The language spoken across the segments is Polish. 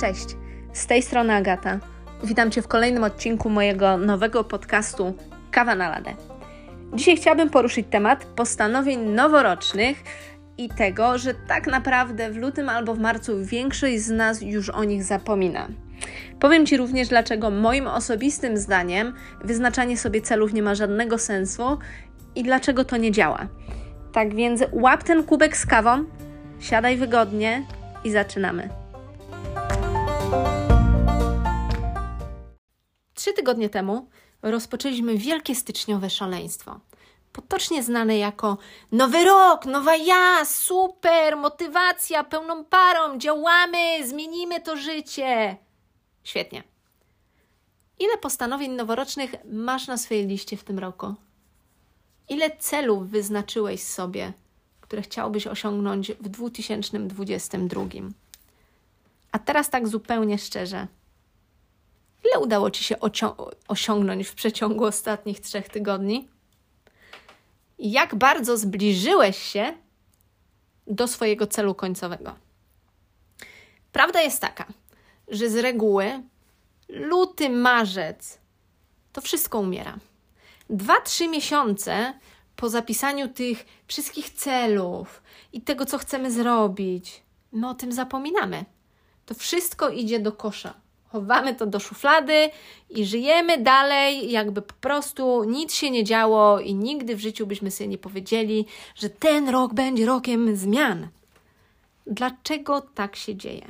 Cześć, z tej strony Agata. Witam Cię w kolejnym odcinku mojego nowego podcastu Kawa na ladę. Dzisiaj chciałabym poruszyć temat postanowień noworocznych i tego, że tak naprawdę w lutym albo w marcu większość z nas już o nich zapomina. Powiem Ci również, dlaczego moim osobistym zdaniem wyznaczanie sobie celów nie ma żadnego sensu i dlaczego to nie działa. Tak więc łap ten kubek z kawą, siadaj wygodnie i zaczynamy. Trzy tygodnie temu rozpoczęliśmy wielkie styczniowe szaleństwo. Potocznie znane jako Nowy Rok, Nowa Ja, super, motywacja, pełną parą, działamy, zmienimy to życie. Świetnie. Ile postanowień noworocznych masz na swojej liście w tym roku? Ile celów wyznaczyłeś sobie, które chciałbyś osiągnąć w 2022? A teraz tak zupełnie szczerze. Ile udało Ci się osiągnąć w przeciągu ostatnich trzech tygodni? Jak bardzo zbliżyłeś się do swojego celu końcowego? Prawda jest taka, że z reguły luty, marzec to wszystko umiera. Dwa, trzy miesiące po zapisaniu tych wszystkich celów i tego, co chcemy zrobić, my o tym zapominamy. To wszystko idzie do kosza. Chowamy to do szuflady i żyjemy dalej, jakby po prostu nic się nie działo i nigdy w życiu byśmy sobie nie powiedzieli, że ten rok będzie rokiem zmian. Dlaczego tak się dzieje?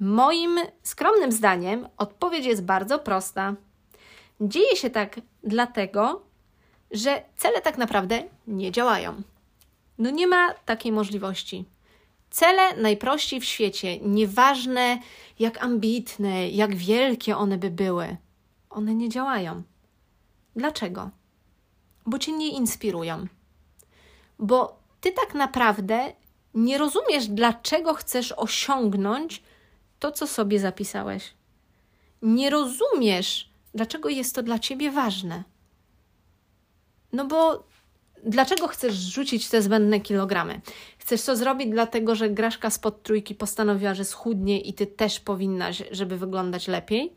Moim skromnym zdaniem odpowiedź jest bardzo prosta. Dzieje się tak dlatego, że cele tak naprawdę nie działają. No nie ma takiej możliwości. Cele najprościej w świecie, nieważne jak ambitne, jak wielkie one by były, one nie działają. Dlaczego? Bo cię nie inspirują. Bo ty tak naprawdę nie rozumiesz, dlaczego chcesz osiągnąć to, co sobie zapisałeś. Nie rozumiesz, dlaczego jest to dla ciebie ważne. No bo dlaczego chcesz rzucić te zbędne kilogramy? Chcesz to zrobić dlatego, że Graszka spod trójki postanowiła, że schudnie i ty też powinnaś, żeby wyglądać lepiej?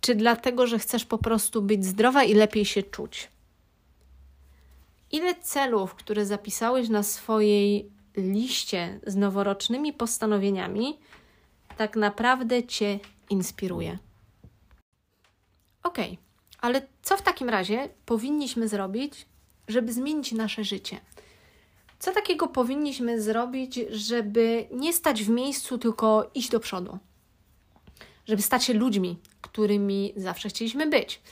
Czy dlatego, że chcesz po prostu być zdrowa i lepiej się czuć? Ile celów, które zapisałeś na swojej liście z noworocznymi postanowieniami, tak naprawdę Cię inspiruje? Ok, ale co w takim razie powinniśmy zrobić, żeby zmienić nasze życie? Co takiego powinniśmy zrobić, żeby nie stać w miejscu, tylko iść do przodu? Żeby stać się ludźmi, którymi zawsze chcieliśmy być,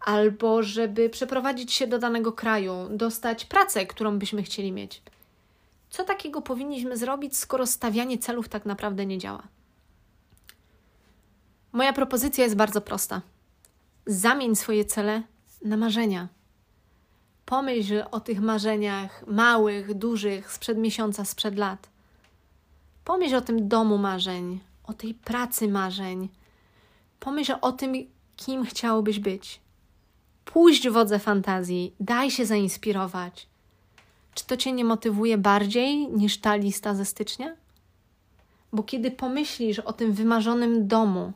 albo żeby przeprowadzić się do danego kraju, dostać pracę, którą byśmy chcieli mieć. Co takiego powinniśmy zrobić, skoro stawianie celów tak naprawdę nie działa? Moja propozycja jest bardzo prosta. Zamień swoje cele na marzenia. Pomyśl o tych marzeniach małych, dużych, sprzed miesiąca, sprzed lat. Pomyśl o tym domu marzeń, o tej pracy marzeń. Pomyśl o tym, kim chciałbyś być. Pójść w wodze fantazji, daj się zainspirować. Czy to cię nie motywuje bardziej niż ta lista ze stycznia? Bo kiedy pomyślisz o tym wymarzonym domu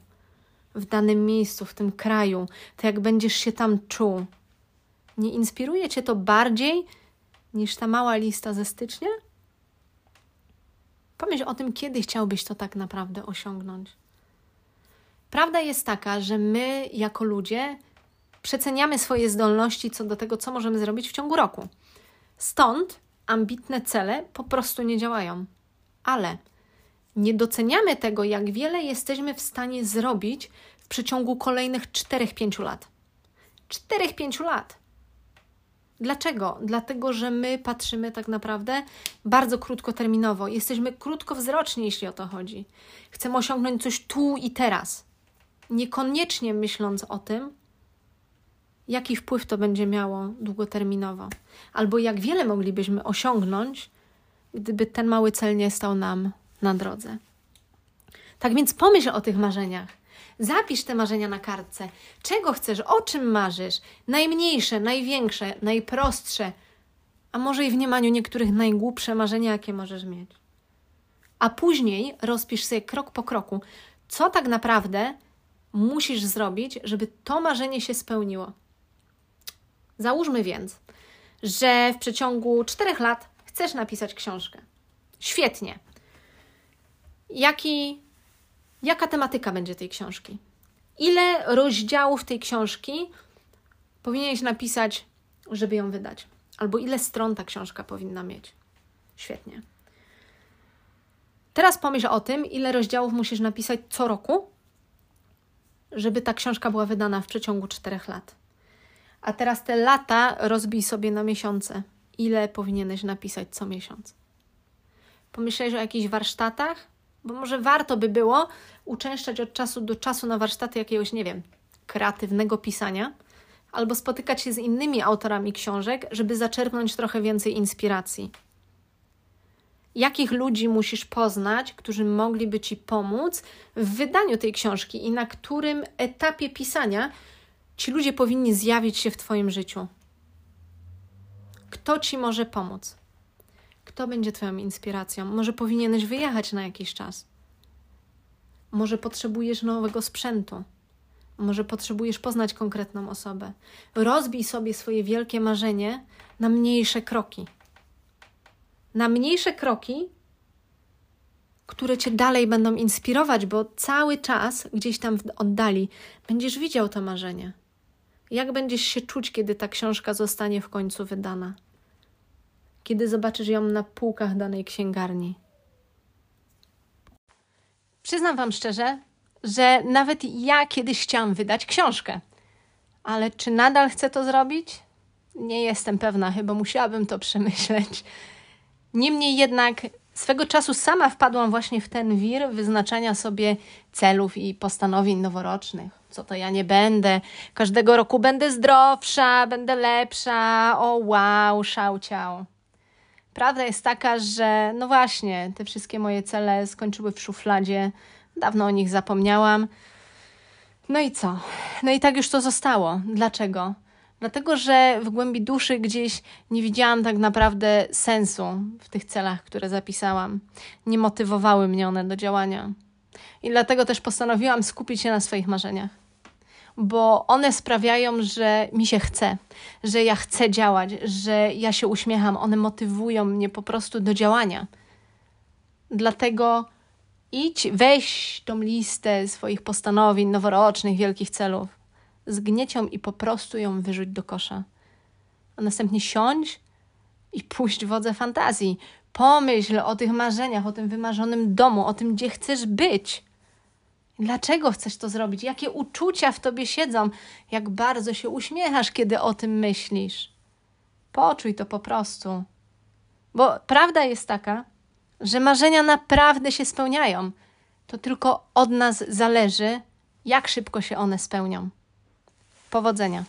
w danym miejscu, w tym kraju, to jak będziesz się tam czuł, nie inspiruje Cię to bardziej niż ta mała lista ze stycznia? Pomyśl o tym, kiedy chciałbyś to tak naprawdę osiągnąć. Prawda jest taka, że my jako ludzie przeceniamy swoje zdolności co do tego, co możemy zrobić w ciągu roku. Stąd ambitne cele po prostu nie działają. Ale nie doceniamy tego, jak wiele jesteśmy w stanie zrobić w przeciągu kolejnych 4-5 lat. 4-5 lat. Dlaczego? Dlatego, że my patrzymy tak naprawdę bardzo krótkoterminowo. Jesteśmy krótkowzroczni, jeśli o to chodzi. Chcemy osiągnąć coś tu i teraz. Niekoniecznie myśląc o tym, jaki wpływ to będzie miało długoterminowo, albo jak wiele moglibyśmy osiągnąć, gdyby ten mały cel nie stał nam na drodze. Tak więc pomyśl o tych marzeniach. Zapisz te marzenia na kartce. Czego chcesz, o czym marzysz? Najmniejsze, największe, najprostsze, a może i w mniemaniu niektórych najgłupsze marzenia, jakie możesz mieć. a później rozpisz sobie krok po kroku, co tak naprawdę musisz zrobić, żeby to marzenie się spełniło. Załóżmy więc, że w przeciągu czterech lat chcesz napisać książkę. Świetnie. Jaki, jaka tematyka będzie tej książki? Ile rozdziałów tej książki powinieneś napisać, żeby ją wydać? Albo ile stron ta książka powinna mieć? Świetnie. Teraz pomyśl o tym, ile rozdziałów musisz napisać co roku, żeby ta książka była wydana w przeciągu czterech lat. A teraz te lata rozbij sobie na miesiące. Ile powinieneś napisać co miesiąc? Pomyślałeś o jakichś warsztatach? Bo może warto by było uczęszczać od czasu do czasu na warsztaty jakiegoś, nie wiem, kreatywnego pisania, albo spotykać się z innymi autorami książek, żeby zaczerpnąć trochę więcej inspiracji. Jakich ludzi musisz poznać, którzy mogliby ci pomóc w wydaniu tej książki i na którym etapie pisania ci ludzie powinni zjawić się w Twoim życiu? Kto ci może pomóc? Kto będzie Twoją inspiracją? Może powinieneś wyjechać na jakiś czas? Może potrzebujesz nowego sprzętu? Może potrzebujesz poznać konkretną osobę? Rozbij sobie swoje wielkie marzenie na mniejsze kroki. Na mniejsze kroki, które cię dalej będą inspirować, bo cały czas gdzieś tam w oddali będziesz widział to marzenie. Jak będziesz się czuć, kiedy ta książka zostanie w końcu wydana? Kiedy zobaczysz ją na półkach danej księgarni? Przyznam Wam szczerze, że nawet ja kiedyś chciałam wydać książkę. Ale czy nadal chcę to zrobić? Nie jestem pewna, chyba musiałabym to przemyśleć. Niemniej jednak swego czasu sama wpadłam właśnie w ten wir wyznaczania sobie celów i postanowień noworocznych. Co to ja nie będę? Każdego roku będę zdrowsza, będę lepsza. O wow, szałciał. Prawda jest taka, że no właśnie, te wszystkie moje cele skończyły w szufladzie. Dawno o nich zapomniałam. No i co? No i tak już to zostało. Dlaczego? Dlatego, że w głębi duszy gdzieś nie widziałam tak naprawdę sensu w tych celach, które zapisałam. Nie motywowały mnie one do działania. I dlatego też postanowiłam skupić się na swoich marzeniach. Bo one sprawiają, że mi się chce, że ja chcę działać, że ja się uśmiecham. One motywują mnie po prostu do działania. Dlatego idź, weź tą listę swoich postanowień noworocznych, wielkich celów zgnieć ją i po prostu ją wyrzuć do kosza. A następnie siądź i puść wodze fantazji. Pomyśl o tych marzeniach, o tym wymarzonym domu, o tym, gdzie chcesz być. Dlaczego chcesz to zrobić? Jakie uczucia w tobie siedzą? Jak bardzo się uśmiechasz, kiedy o tym myślisz? Poczuj to po prostu. Bo prawda jest taka, że marzenia naprawdę się spełniają. To tylko od nas zależy, jak szybko się one spełnią. Powodzenia.